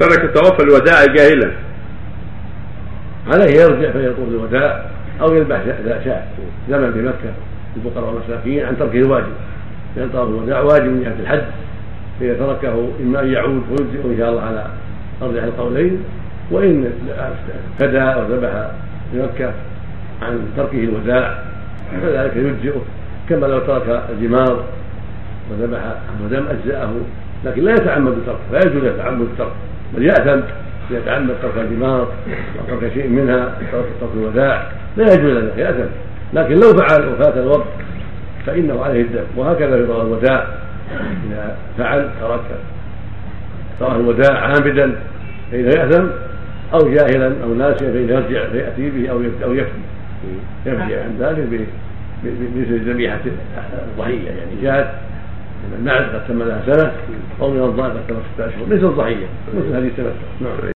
ترك طواف الوداع جاهلا. عليه يرجع فيطوف الوداع أو يذبح اذا شاء زمن في مكة الفقراء والمساكين عن تركه واجب. لأن طواف الوداع واجب من جهه الحج. فإذا تركه إما أن يعود ويجزئ إن شاء الله على أرجح القولين وإن فدى أو ذبح في مكة عن تركه الوداع فذلك يجزئه كما لو ترك الجمار وذبح عن دم أجزأه. لكن لا يتعمد الترك لا يجوز يتعمد الترك بل يأثم يتعمد ترك الجمار وترك شيء منها ترك الوداع. لا يجوز له يأثم. لكن لو فعل وفات الوقت فإنه عليه الدم. وهكذا في طواف الوداع. إذا فعل ترك. طواف الوداع عامدا فإنه يأثم أو جاهلا أو ناسيا فإنه يرجع فيأتي به أو أو يفدي يفدي عن ذلك بمثل ذبيحه الضحيه يعني جاءت من المعز قد تم لها سنه أو من الضال قد تم ستة اشهر مثل الضحية مثل هذه التمتع نعم.